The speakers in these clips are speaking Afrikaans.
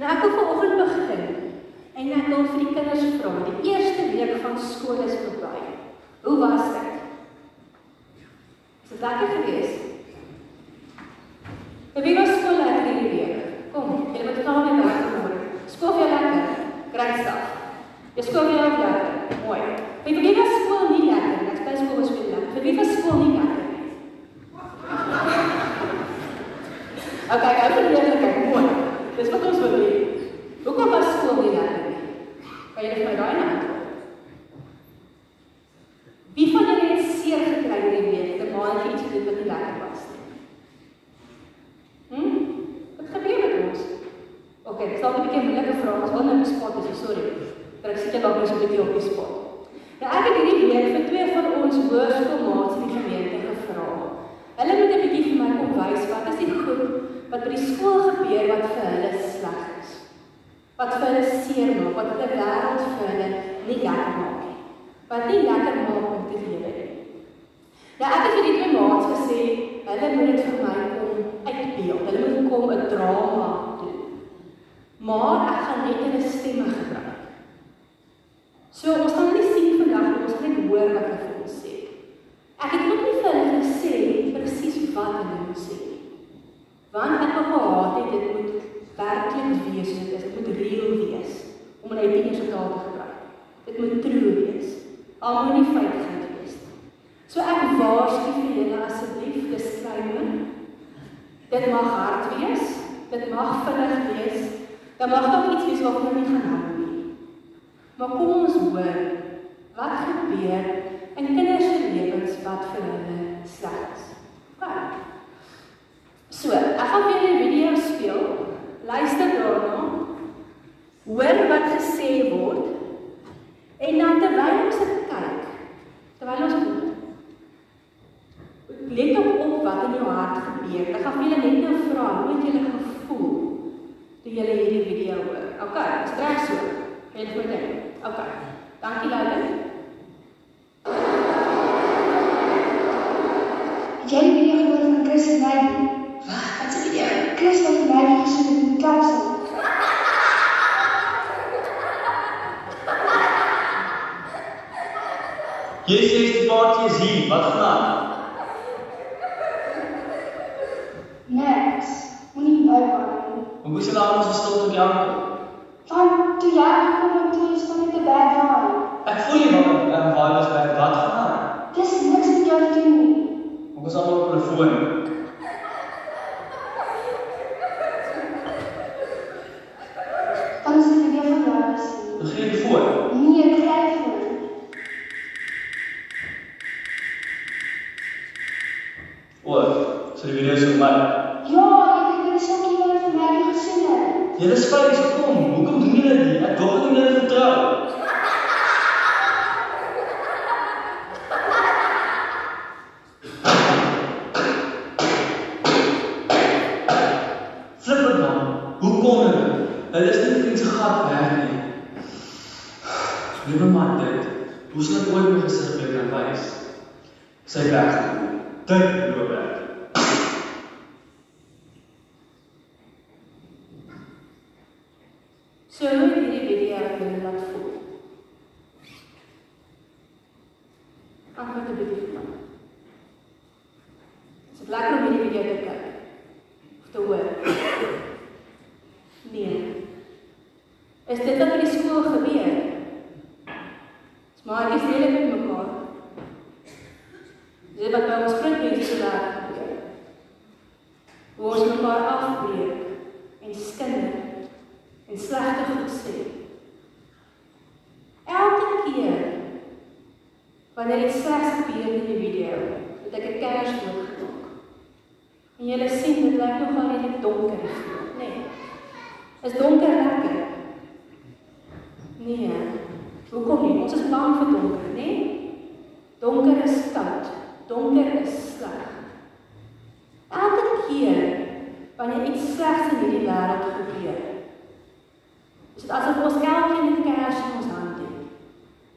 Nou ek wil vanoggend begin en ek wil vir die kinders vra. Die eerste week van skool is verby. Hoe was dit? Is dit lekker geweest? Wie was skool lekker hierdie week? Kom, julle moet klaar mee werk môre. Skool vir lekker. Great stuff. Jy skool weer lekker. Mooi. Wie wie was skool nie lekker? Ek sê skool was weer lekker. Vir wie was skool nie lekker? Okay, ek wil net kyk. Mooi. Dis wat ons wil hê. Hoekom was skool nie lekker nie? Kan jy net my daai nou? Wie van julle het seer gekry hierdie week? Die maand iets gedoen wat nie lekker was nie. Hm? Wat gebeur met ons? Okay, ek moeilike vrae vra. Ons wil nou spot is, sorry. Maar ek sit jy dalk net so 'n bietjie op die spot. Nou ek het hierdie week vir twee van ons hoërskoolmaats in die gemeente gevra. Hulle moet 'n bietjie vir my kom wys wat is die goed wat by die skool gebeur wat vir hulle sleg is. Wat vir hulle seer maak, wat hulle wêreld vir hulle nie lekker maak nie. Wat nie lekker maak om te lewe nie. Ja, ek het vir die twee maats gesê, hulle moet dit vir my kom uitbeeld. Hulle moet kom 'n drama doen. Maar ek gaan net hulle stemme gebruik. So ons gaan nie sien vandag, ons gaan net hoor wat hulle vir ons sê. Ek het ook nie vir hulle gesê presies wat hulle moet sê nie. Want ek het gehad het dit moet werklik wees, dit moet reël wees om 'n Engelse taal te gebruik. Dit moet true wees. Al moet nie feitelik wees nie. So ek waarsku vir julle asseblief disclaimer. Dit mag hard wees, dit mag vinnig wees. Daar mag dalk iets wees wat nie gaan help nie. Maar kom ons hoor wat gebeur in kinders se lewens wat vir hulle sleg is. Okay. So, ek gaan vir julle 'n video speel. Luister daarna. Hoor wat gesê word. En dan terwyl ons dit kyk, terwyl ons let op op wat in jou hart gebeur. Ek gaan vir julle net nou vra, hoe het julle gevoel toe julle hierdie video hoor? Okay, ons trek so. Jy het dit. Okay. Dankie Laila. Jy het video gehoor van Chris en Maggie. Wat? Wat 'n video? Chris wat vir my gesien het in die kapsel. Jy sê die party is hier. Wat gaan O, so die video is op my. Ja, ek het dit sokkie wat vir my gesien het. Julle is veilig gekom. Hoekom doen julle dit? Ek dog nie julle vertrou. Flip het dan. Hoe kom hulle? Hulle is nie vriend se gat werk nie. Liewe maar dit. Hoe sal ek ooit my gesig weer kan wys? Sy weg. Dit loop weg. So hoe het hierdie video julle laat voel? Antwoord 'n bietjie vir my. Is dit lekker om hierdie video te kyk? Of te hoor? Nee. Is dit wat in die skool gebeur? Is maatjies lelik met mekaar? Dis wat by ons vriendmense daar gebeur. Hoe ons mekaar afbreek en skinder en slegte goed sê. Elke keer wanneer iets slegs gebeur in die video, het ek 'n kers doodgemaak. En julle sien dit lyk nogal net donker, nê? Nee. Is donker lekker? Nee. Hoekom nie? Ons is bang vir donker, nê? Nee? Donker is koud. Donker is sleg. Elke keer wanneer iets slegs in hierdie wêreld gebeur, is dit asof ons elkeen 'n kers in ons hand het.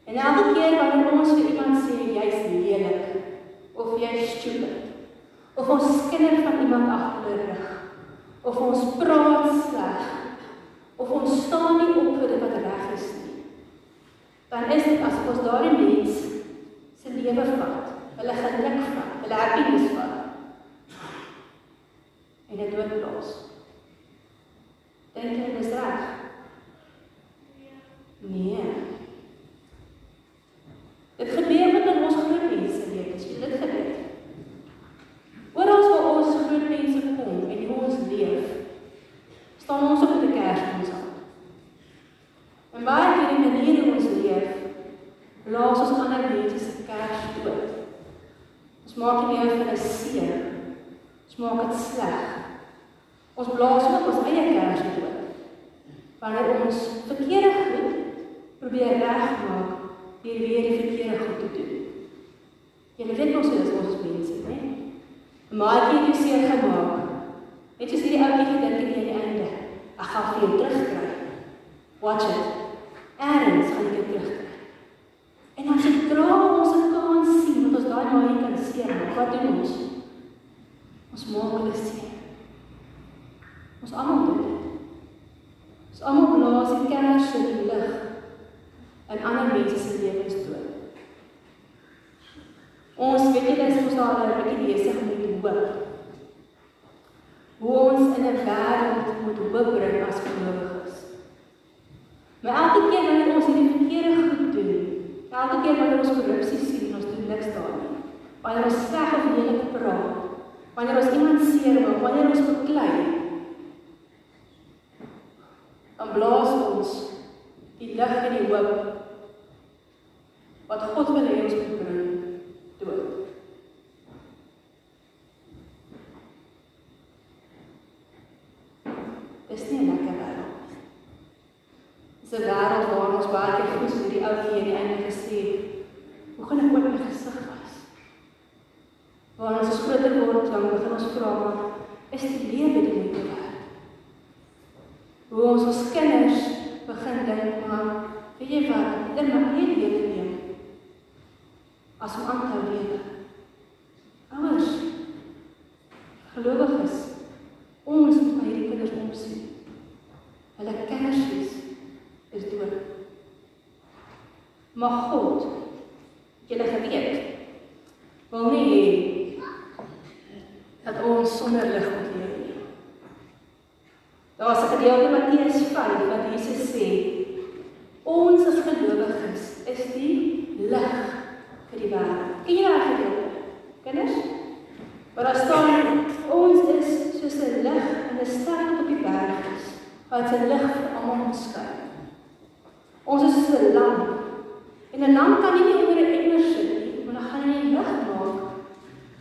En elke keer wanneer ons vir iemand sê jy's lelik stupid of ons skinder van iemand agter die rug of ons praat sleg of ons staan nie op vir dit wat reg is nie, dan is dit asof ons daardie mens se lewe vat, hulle geluk vat, hulle happiness vat. En dit doodblaas. Dink jy dis reg? Nee. Dit gebeur met ons groot mense lewens. Dit gebeur. Oral waar ons groot mense kom en hoe ons leef, staan ons op met 'n kerskons aan. En baie keer in die manier hoe ons leef, blaas ons ander mense se kers dood. Ons maak die lewe van 'n seer. Ons maak dit sleg. Ons blaas ook ons eie kers dood. Wanneer ons verkeerde goed probeer regmaak deur weer die verkeerde goed te doen. Jy weet mos hoe dit ons mense, né? Maar jy het jou seer gemaak. Het jy hierdie ouetjie gedink aan die einde? Ek gaan vir jou terugkry. Watch it. Erns gaan jy terugkry. En as jy dra ons kan seer, wat doen ons? Ons maak hulle seer. Ons almal doen dit. Ons almal blaas die kers in die lig in ander mense se lewens dood. Ons weet jy dis ons daar 'n bietjie besig met die hoop. Hoe ons in 'n wêreld moet hoop bring as gelowiges. Maar elke keer wanneer ons hierdie verkeerde goed doen, elke keer wanneer ons korrupsie sien en ons doen niks daarin. Wanneer ons sleg of lelik praat, wanneer ons iemand seermaak, wanneer ons beklei, dan blaas ons die lig en die hoop wat God wil hê ons moet bring dood. Dis nie 'n lekker wêreld nie. Dis 'n wêreld waar ons baie keer voel soos die ou hier aan die einde gesê, hoe gaan ek ooit my gesig was? Ons groter word, dan begin ons vra maar is die lewe die moeite werd? Hoe ons ons kinders begin dink maar weet jy wat, dit maak nie lewe neem as om aan te lewe. Ouers, gelowiges, ons moet by hierdie kinders omsien. Hulle kersies is dood. Maar God, julle geweet, wil nie hê dat ons sonder lig moet leef nie. Daar's 'n gedeelte in Matteus 5 wat Jesus sê, ons as gelowiges is die lig vir die wêreld. Ken jy daai gedeelte? Kinders? Maar daar staan ons is soos 'n lig in 'n stad wat op die berg is, wat se lig vir almal skyn. Ons is 'n lamp. En 'n lamp kan nie onder 'n emmer sit nie, maar dan gaan hy lig maak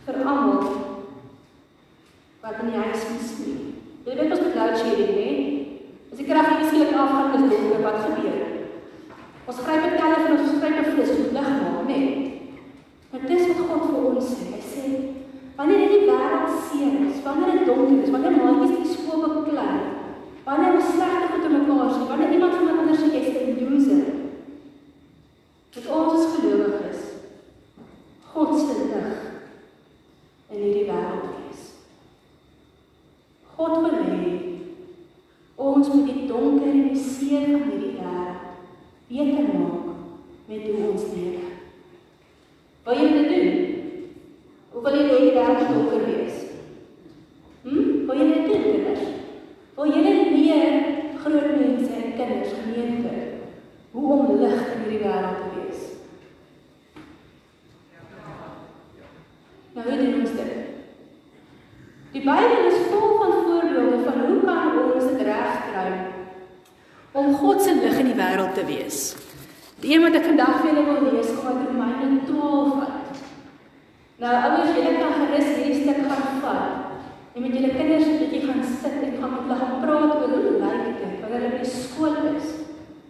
vir almal wat in die huis moet sien. Jy weet ons met load shedding, hè? As die krag nie skielik afgaan is donker, wat gebeur? Ons gryp 'n telefoon, ons gryp 'n flits, ons lig maak, né? Maar dis wat God vir ons sê. Hy sê wanneer die wêreld seer is, wanneer dit donker is, wanneer maatjies die skool beklei, wanneer ons slegte goed in mekaar sien, wanneer iemand van ander sê jy's 'n loser. Dit ons as gelowiges God se lig in hierdie wêreld wees. God wil hê ons moet die donker en die seer van hierdie wêreld beter maak met hoe ons leef. Wil jy dit doen? Hoe wil jy hê die wêreld donker wees? Hm? Wil jy dit doen, kinders? Wil jy leer groot mense en kinders gemeente hoe om lig in hierdie wêreld te wees? Nou hoe doen ons dit? Die Bybel is vol van voorbeelde van hoe kan ons dit regkry om God se lig in die wêreld te wees. Die een wat ek vandag vir julle wil lees, kom uit Romeine 12 uit. Nou ouers, julle kan gerus hierdie stuk gaan vat. En met julle kinders 'n bietjie gaan sit en gaan met hulle gaan praat oor hoe lyk dit wanneer hulle by skool is.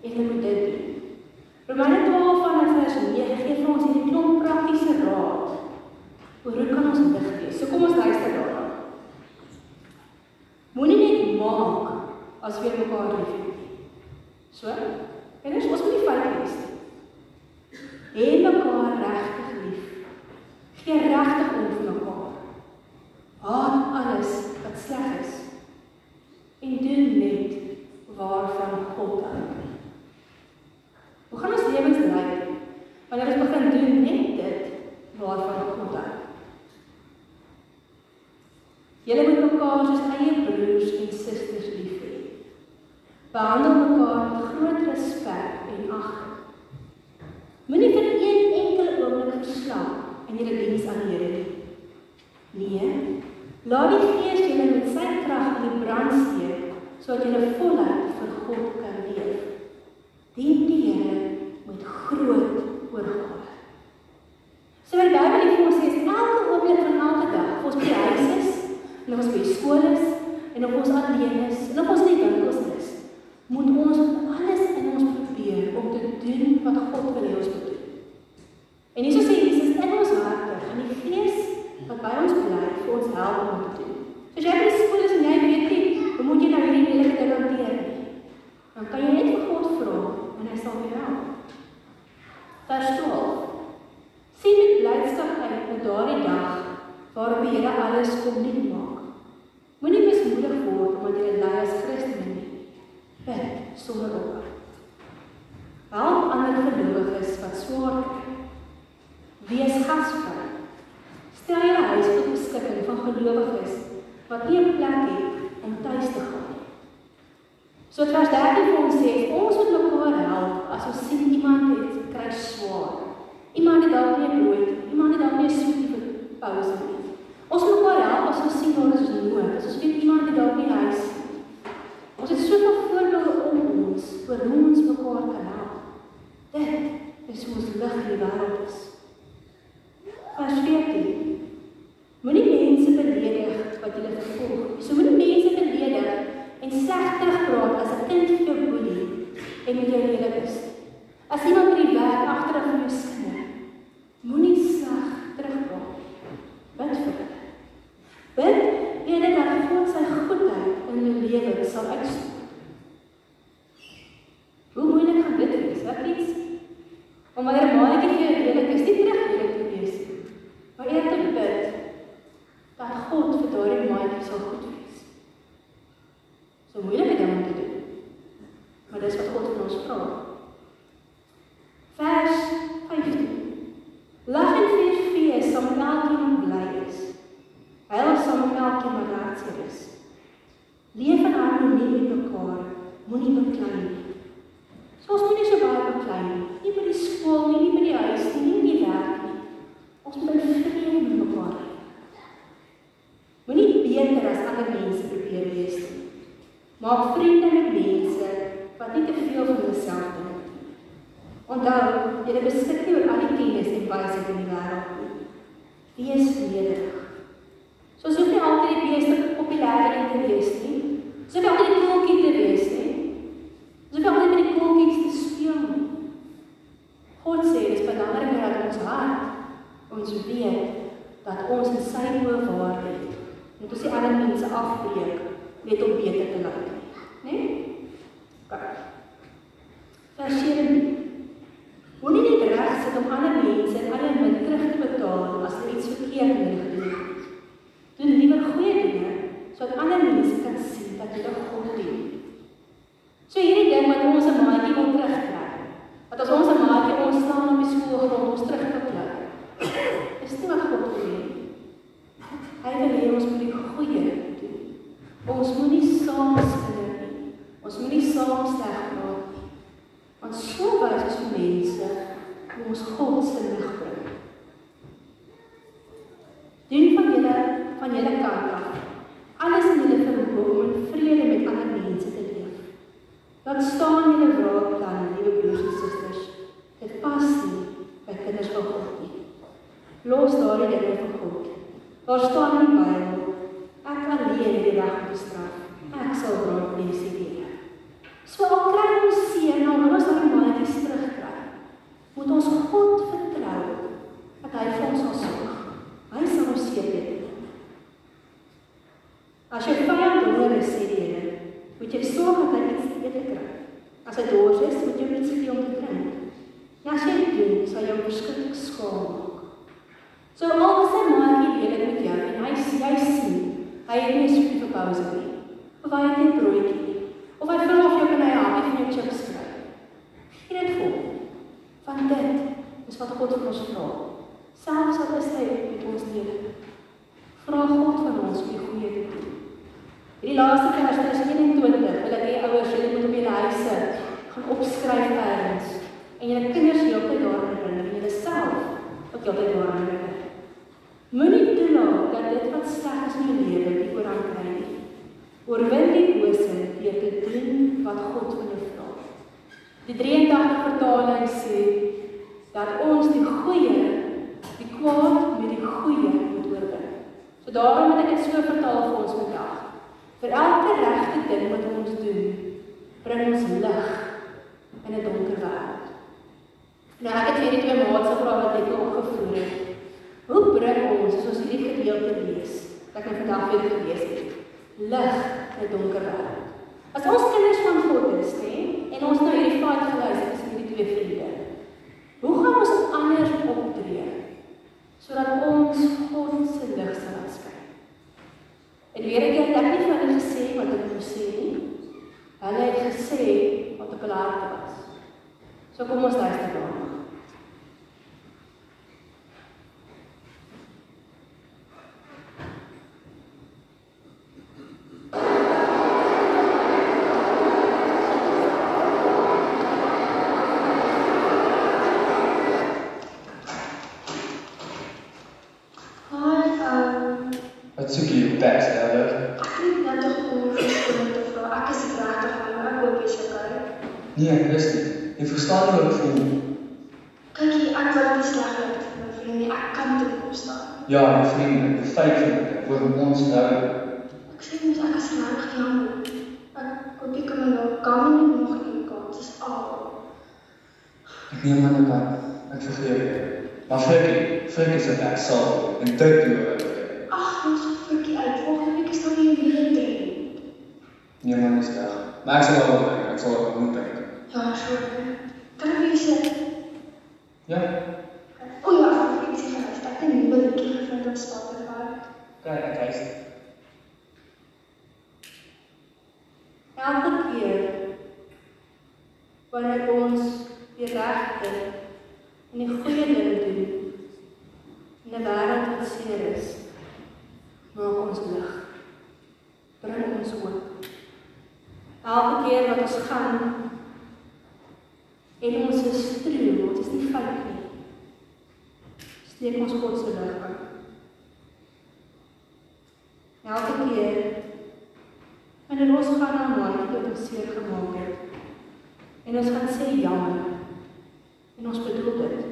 En hulle moet dit doen. Romeine 12 van vers 9 gee vir ons hierdie klomp praktiese raad. Oor hoe kan ons lig wees? So kom ons luister daarna. Moenie net maak as weer mekaar liefhet nie. So, kinders, ons moet nie fout wees nie. Hê mekaar regtig lief. Gee regtig om vir mekaar. Haat alles wat sleg is. En doen net waarvan God hou. Hoe gaan ons lewens lyk wanneer ons begin doen net dit waarvan God hou? Julle moet mekaar soos eie broers en susters lief hê. Behandel mekaar met groot respek en agting. Moenie vir een enkele oomblik verslaap in julle diens aan die Here nie. Nee, laat die Gees julle met sy krag in die brand steek sodat julle voluit vir God kan leef. Dien die Here met groot oorgawe. So wat daar wil ek vir ons sê is elke oomblik van elke dag, of ons by die huis is, en of ons by die skool is, en of ons alleen is, en of ons in die winkels is, moet ons alles in ons probeer om te doen wat God wil hê ons moet doen. En hier sê Jesus in ons harte, en die Gees wat by ons bly, vir ons help om te doen. So as jy by die skool is en jy weet nie, hoe moet jy nou hierdie lelike ding hanteer nie, dan kan jy net vir God vra, en hy sal jou help. Vers 12 Sien met blydskap uit na daardie dag waarop die Here alles kom nuut maak. Moenie mismoedig word omdat jy ly as Christen nie. Bid sonder ophou. Help ander gelowiges wat swaar kry. Wees gasvry. Stel jou huis tot beskikking van gelowiges wat nie 'n plek het om tuis te gaan nie. So vers 13 vir ons sê ons moet mekaar help as ons sien iemand het kry swaar. Iemand het dalk nie brood, iemand het dalk nie soetie vir pouse nie. Ons moet mekaar help as ons sien waar is nood. As ons weet iemand het dalk nie huis nie. Ons het soveel voorbeelde om ons vir hoe ons mekaar kan help. Dit is hoe ons lig in die wêreld is. Vers 14. Moenie mense beledig wat julle vervolg. So moenie mense beledig en sleg terugpraat as 'n kind vir jou boelie en met jou lelik is. As iemand by die werk agter af jou skinder, moenie sleg terugpraat. Bid vir hulle. Bid eerder dat God sy goedheid in jou lewe sal uitstort. Hoe moeilik gaan dit wees, wat iets? Om wanneer 'n maatjie vir jou lelik is, nie terug lelik te wees nie. Maar eer te bid dat God vir daardie maatjie sal goed wees. So moeilike ding om te doen. Maar dis wat God van ons vra. Vers 15. Lag en vier fees saam met elkeen wat bly is. Huil saam met elkeen wat hartseer is. Leef in harmonie met mekaar, moenie beklei nie. So ons moenie so baie beklei nie. Nie by die skool nie, nie by die huis nie, nie in die werk nie. Ons moet in vrede met mekaar leef. Moenie beter as ander mense probeer wees nie. Maak vriende met mense wat nie te veel van jouself dink nie. Onthou, jy beskik nie oor al die kennis en wysheid in die wêreld nie. Wees nederig. So soos jy altyd die beste populêre in te wees nie. So jy altyd die koelkie te wees nie. So jy altyd met die koelkies te speel nie. God sê dit is belangrik dat ons hart ons weet dat ons in sy oë waarde het. Moet ons nie ander mense afbreek net om beter te lyk nie. Né? Okay. Vers 17. Moenie net reg sit om ander mense en ander min terug te betaal as hulle iets verkeerd mee gedoen het. Doen liewer goeie dinge sodat ander mense kan sien dat jy God dien. So hierdie ding wat ons 'n maatjie wil terugkry. Wat as ons 'n maatjie ons staan op die skoolgrond ons terug te kry. Is nie wat God wil hê. Hy wil hê ons moet die goeie doen. Ons moenie saam skinder nie. Ons moenie saam sterk raak nie. Want so wys ons vir mense hoe ons God se lig bring. Doen van julle van julle kant af alles in julle vermoë om in vrede met ander mense te leef. Laat staan julle raadplan, liewe broers en susters. Dit pas nie by kinders van God nie. Los daardie dinge vir God. Daar staan in die Bybel: Ek alleen die dag bestraf. Ek sal raad mense weer. So al kry ons seën, nou wil ons daai mannetjies terugkry. Moet ons God vertrou dat hy vir ons sal sorg. Hy sal ons seën. As jy vyand hoor sê die Here, moet jy sorg dat hy iets te eet kry. As hy dors is, moet jy iets gee om te drink. Ja, as jy dit doen, sal jy hom verskriklik skaam maak. So al was hy maar nie lelik met jou en hy jy sien, hy het nie so vir pause nie. Of hy het nie broodjie of hy vra of jy kan hy help en jou chips kry. Gee dit vir hom. Want dit is wat God van ons vra. Selfs al is hy met ons gelees het, lig in 'n donker wêreld? As ons kinders van God is, hè, en ons nou hierdie fight geluister tussen hierdie twee vriende. Hoe gaan ons anders optree sodat ons God se lig sal skyn? En weer ek het nie vir hulle gesê wat ek moet sê nie. Hulle het gesê wat op hulle hart was. So kom ons luister daarna. Nee, Christie, jy verstaan nie hoe ek voel. Kyk hier, ek wil nie sleg wees vir my vriend nie. Ek kan dit kom staan. Ja, my vriend, ek vyf vir oor ons nou. Ek sê mos ek is reg jammer. Ek koop ek kom nou kan nie nog een kans. Dis al. Ek neem aan ek ek vergeef jou. Maar Frikkie, Frikkie sê ek sal en dit doen. Ag, ons Frikkie uit. Volgende week is dan nie weer drie. Nee man, is reg. Maar ek sal wel ek sal ook moet dink. Ja, so. Kan ek vir sê? Ja. O ja, ek sê vir ek het 'n nuwe liedjie gevind op Spotify. Kyk, ek kyk. Elke keer wanneer ons die regte en die goeie ding doen in 'n wêreld wat seer is, maak ons lig. Bring ons hoop. Elke keer wat ons gaan en ons is true, ons is nie fout nie. Steek ons God se lig aan. Elke keer wanneer ons gaan na iemand wat ons seer gemaak het en ons gaan sê jammer en ons bedoel dit.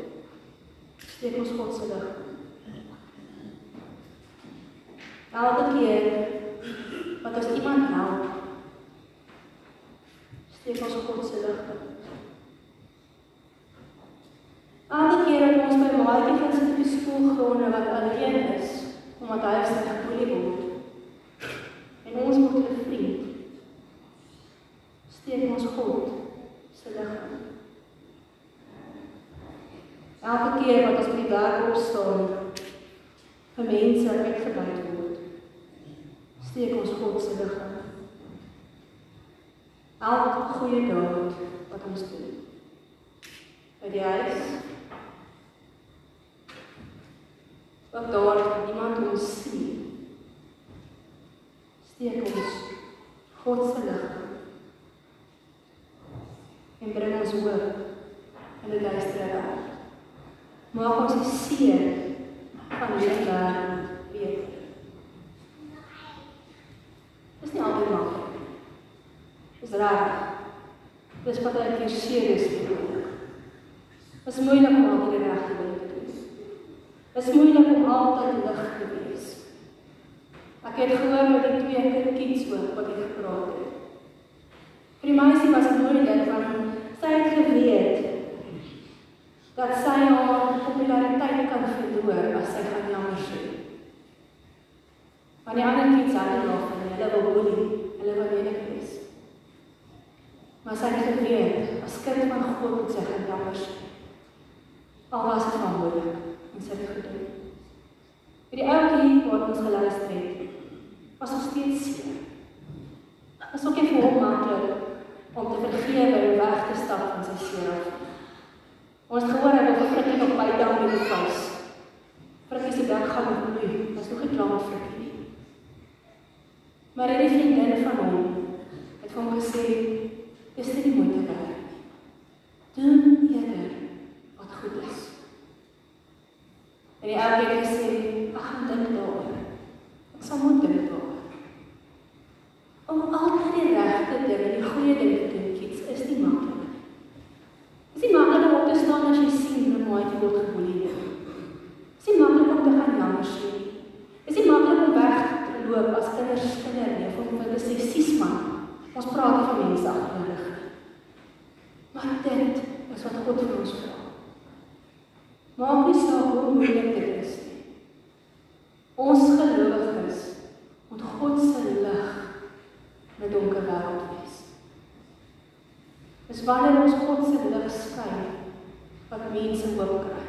Steek ons God se lig aan. Elke keer wat ons iemand help, steek ons God se lig aan. Elke keer maatjie van sy tipe skoolgronde wat alleen is, omdat hy sy geboelie word. En ons word 'n vriend. Steek ons God se lig aan. Elke keer wat ons by die werk opstaan, vir mense uitgebuit word, steek ons God se lig aan. Elke goeie daad wat ons doen. By die huis, wat daar niemand ons sien. Steek ons God se lig. En bring ons hoop in 'n duistere wêreld. Maak ons die seën van hierdie wêreld beter. Dis nie altyd maklik nie. Dis reg. Dis wat ek hier seer is. Dit is moeilik om altyd die regte ding te doen. Dit is altyd lig te wees. Ek het gehoor met die twee kindjies ook wat ek gepraat het. Vir die meisie was dit moeilik want sy het geweet dat sy haar populariteit kan verloor as sy gaan jammer sê. Want die ander kinders het nog en hulle wil boelie, hulle wil lelik wees. Maar sy het geweet as kind van God moet sy gaan jammer sê. Al was dit van moeilik en sy het gedoen. Vir die ouetjie wat ons geluister. het, was ons steeds seer. Was ook nie vir hom maklik om te vergewe en weg te stap van sy seer. Ons het gehoor hy wil frikkie nog buite aan met die vuis. Frikkie se dak gaan bloei. Was nog nie klaar met frikkie nie. Maar hierdie vriendin van hom het vir hom gesê, "Dis nie die moeite werd nie. Doen eerder wat goed is." En die ou het gesê, "Ek gaan dink daaroor. Ek sal moet dink daaroor." Om altyd die regte ding en die goeie ding te doen, kies is nie maklik nie. Is nie maklik om op te staan as jy sien 'n maatjie word geboelie nie. Is nie maklik om te gaan jammer sê nie. Is nie maklik om weg te loop as kinders kinder nie of om hulle sê sis man. Ons praat nie van mense agterlig nie. Maar dit is wat God vir ons vra. Maak nie saak hoe moeilik dit is nie. Ons gelowiges moet God se lig in 'n donker wêreld wees. Dis wanneer ons God se lig skyn wat mense hoop kry.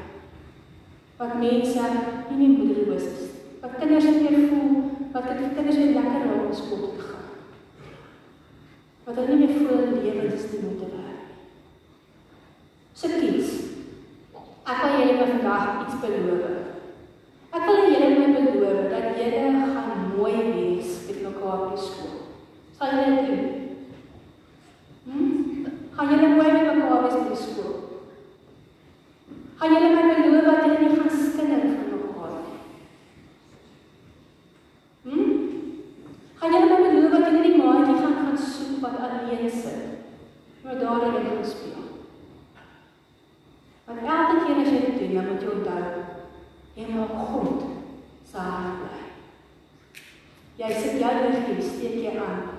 Wat mense nie meer moedeloos is. Wat kinders weer voel, wat dit kinders weer lekker raak om skool toe te gaan. Wat hulle nie meer voel hulle lewens is nie moeite werd nie. So kies. Ek wil julle nou vandag iets beloof. Ek wil julle my beloof dat julle gaan mooi wees met mekaar op skool. Sal julle dit doen? Hm? Gaan julle mooi met mekaar wees op skool? Gaan julle my beloof dat julle nie gaan skinder van mekaar nie? Hm? Gaan julle my beloof dat julle nie maatjie gaan gaan soek wat alleen sit? Maar daar in gaan speel. Want elke keer as jy dit doen, dan moet jy onthou, jy maak God se hart bly. Jy sit jou liggie steek jy aan.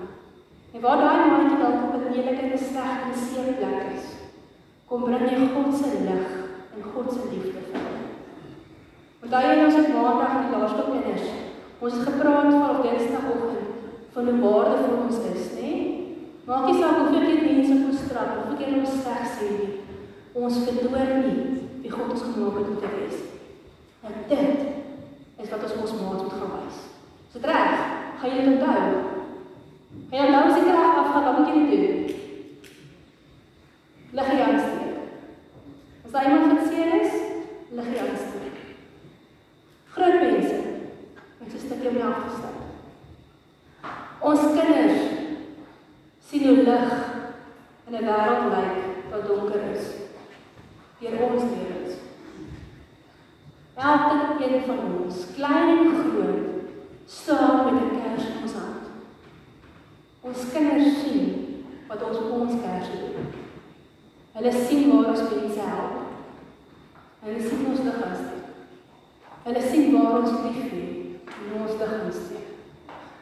En waar daai maatjie dalk op 'n lelike en slegte seer plek is, bring jy God se lig en God se liefde hom. Want daai ons het maandag die laerskoolkinders. Ons het gepraat van op Dinsdagoggend van hoe waardevol ons is, nê? Maak nie saak hoeveel keer mense ons straf of hoeveel keer ons sleg sê nie. Ons verloor nie wie God ons gemaak het om te wees. En dit is wat ons ons maat moet gaan wys. Is dit reg? Gaan jy dit onthou? Gaan jy nou seker afgaan wat moet jy doen? Lig jy aan daar iemand geseer is, lig aan steek. Groot mense met 'n stukkie om jou af te staan. Ons kinders sien hoe lig in 'n wêreld lyk wat donker is. Deur ons lewens. Elke een van ons, klein en groot, staan met 'n kers in ons hand. Ons kinders sien wat ons op ons kers doen. Hulle sien waar ons mense help. Hulle sien ons lig aansteek. Hulle sien waar ons lief het en ons lig aansteek.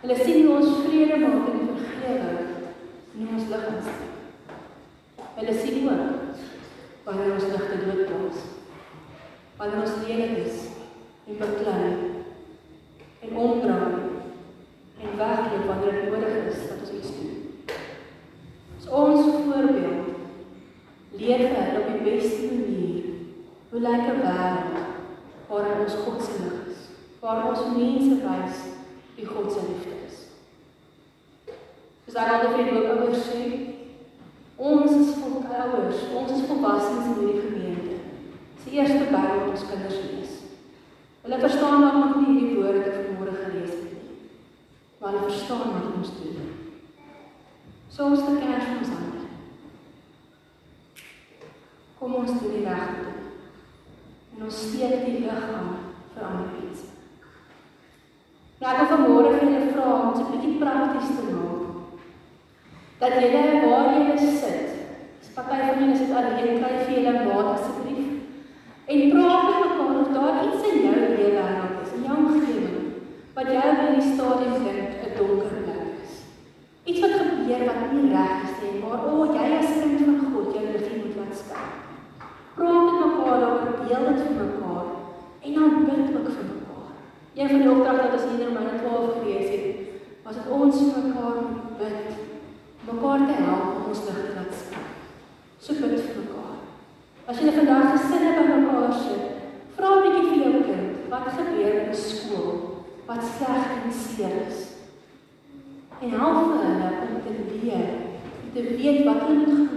Hulle sien hoe ons vrede maak en vergewe en ons lig aansteek. Hulle sien ook wanneer ons ligte doodblaas. Wanneer ons lelik is en beklei en omdraai en wegloop wanneer dit nodig is dat ons iets doen. So ons voorbeeld leer vir hulle op die beste manier hoe lyk 'n wêreld waar ons God se lig is, waar ons mense wys wie God se liefde is. Soos daar al die ook ouers sê, ons is vol ouers, ons is volwassenes in hierdie gemeente. Dis die eerste Bybel wat ons kinders lees. Hulle verstaan nog nie hierdie woorde wat ek vanmôre gelees het nie. Maar hulle verstaan wat ons doen. So ons te kers van ons hande. Kom ons doen die regte ding. En ons steek die lig aan vir ander mense. Nou ek wil vanmôre vir julle vra om dit 'n bietjie prakties te maak. Dat julle waar julle sit, as party van julle sit alleen, kry vir julle maat asseblief. En praat met mekaar of daar iets in jou lewe wêreld is, in jou omgewing, wat jou in die stadium dink 'n donker plek is. Iets wat gebeur wat nie reg is nie, maar o, oh, jy as kind van God, jou liggie moet laat skyn. Praat met mekaar daaroor, deel dit vir mekaar en dan bid ook vir mekaar. Een van die opdragte wat ons hier in Romeine 12 gelees het, was dat ons vir mekaar bid, mekaar te help om ons lig te laat skyn. So bid vir mekaar. As jy vandag gesinne by mekaar sit, vra 'n bietjie vir jou kind, wat gebeur in skool? Wat sleg en seer is? En help hulle om te leer, om te weet wat hulle moet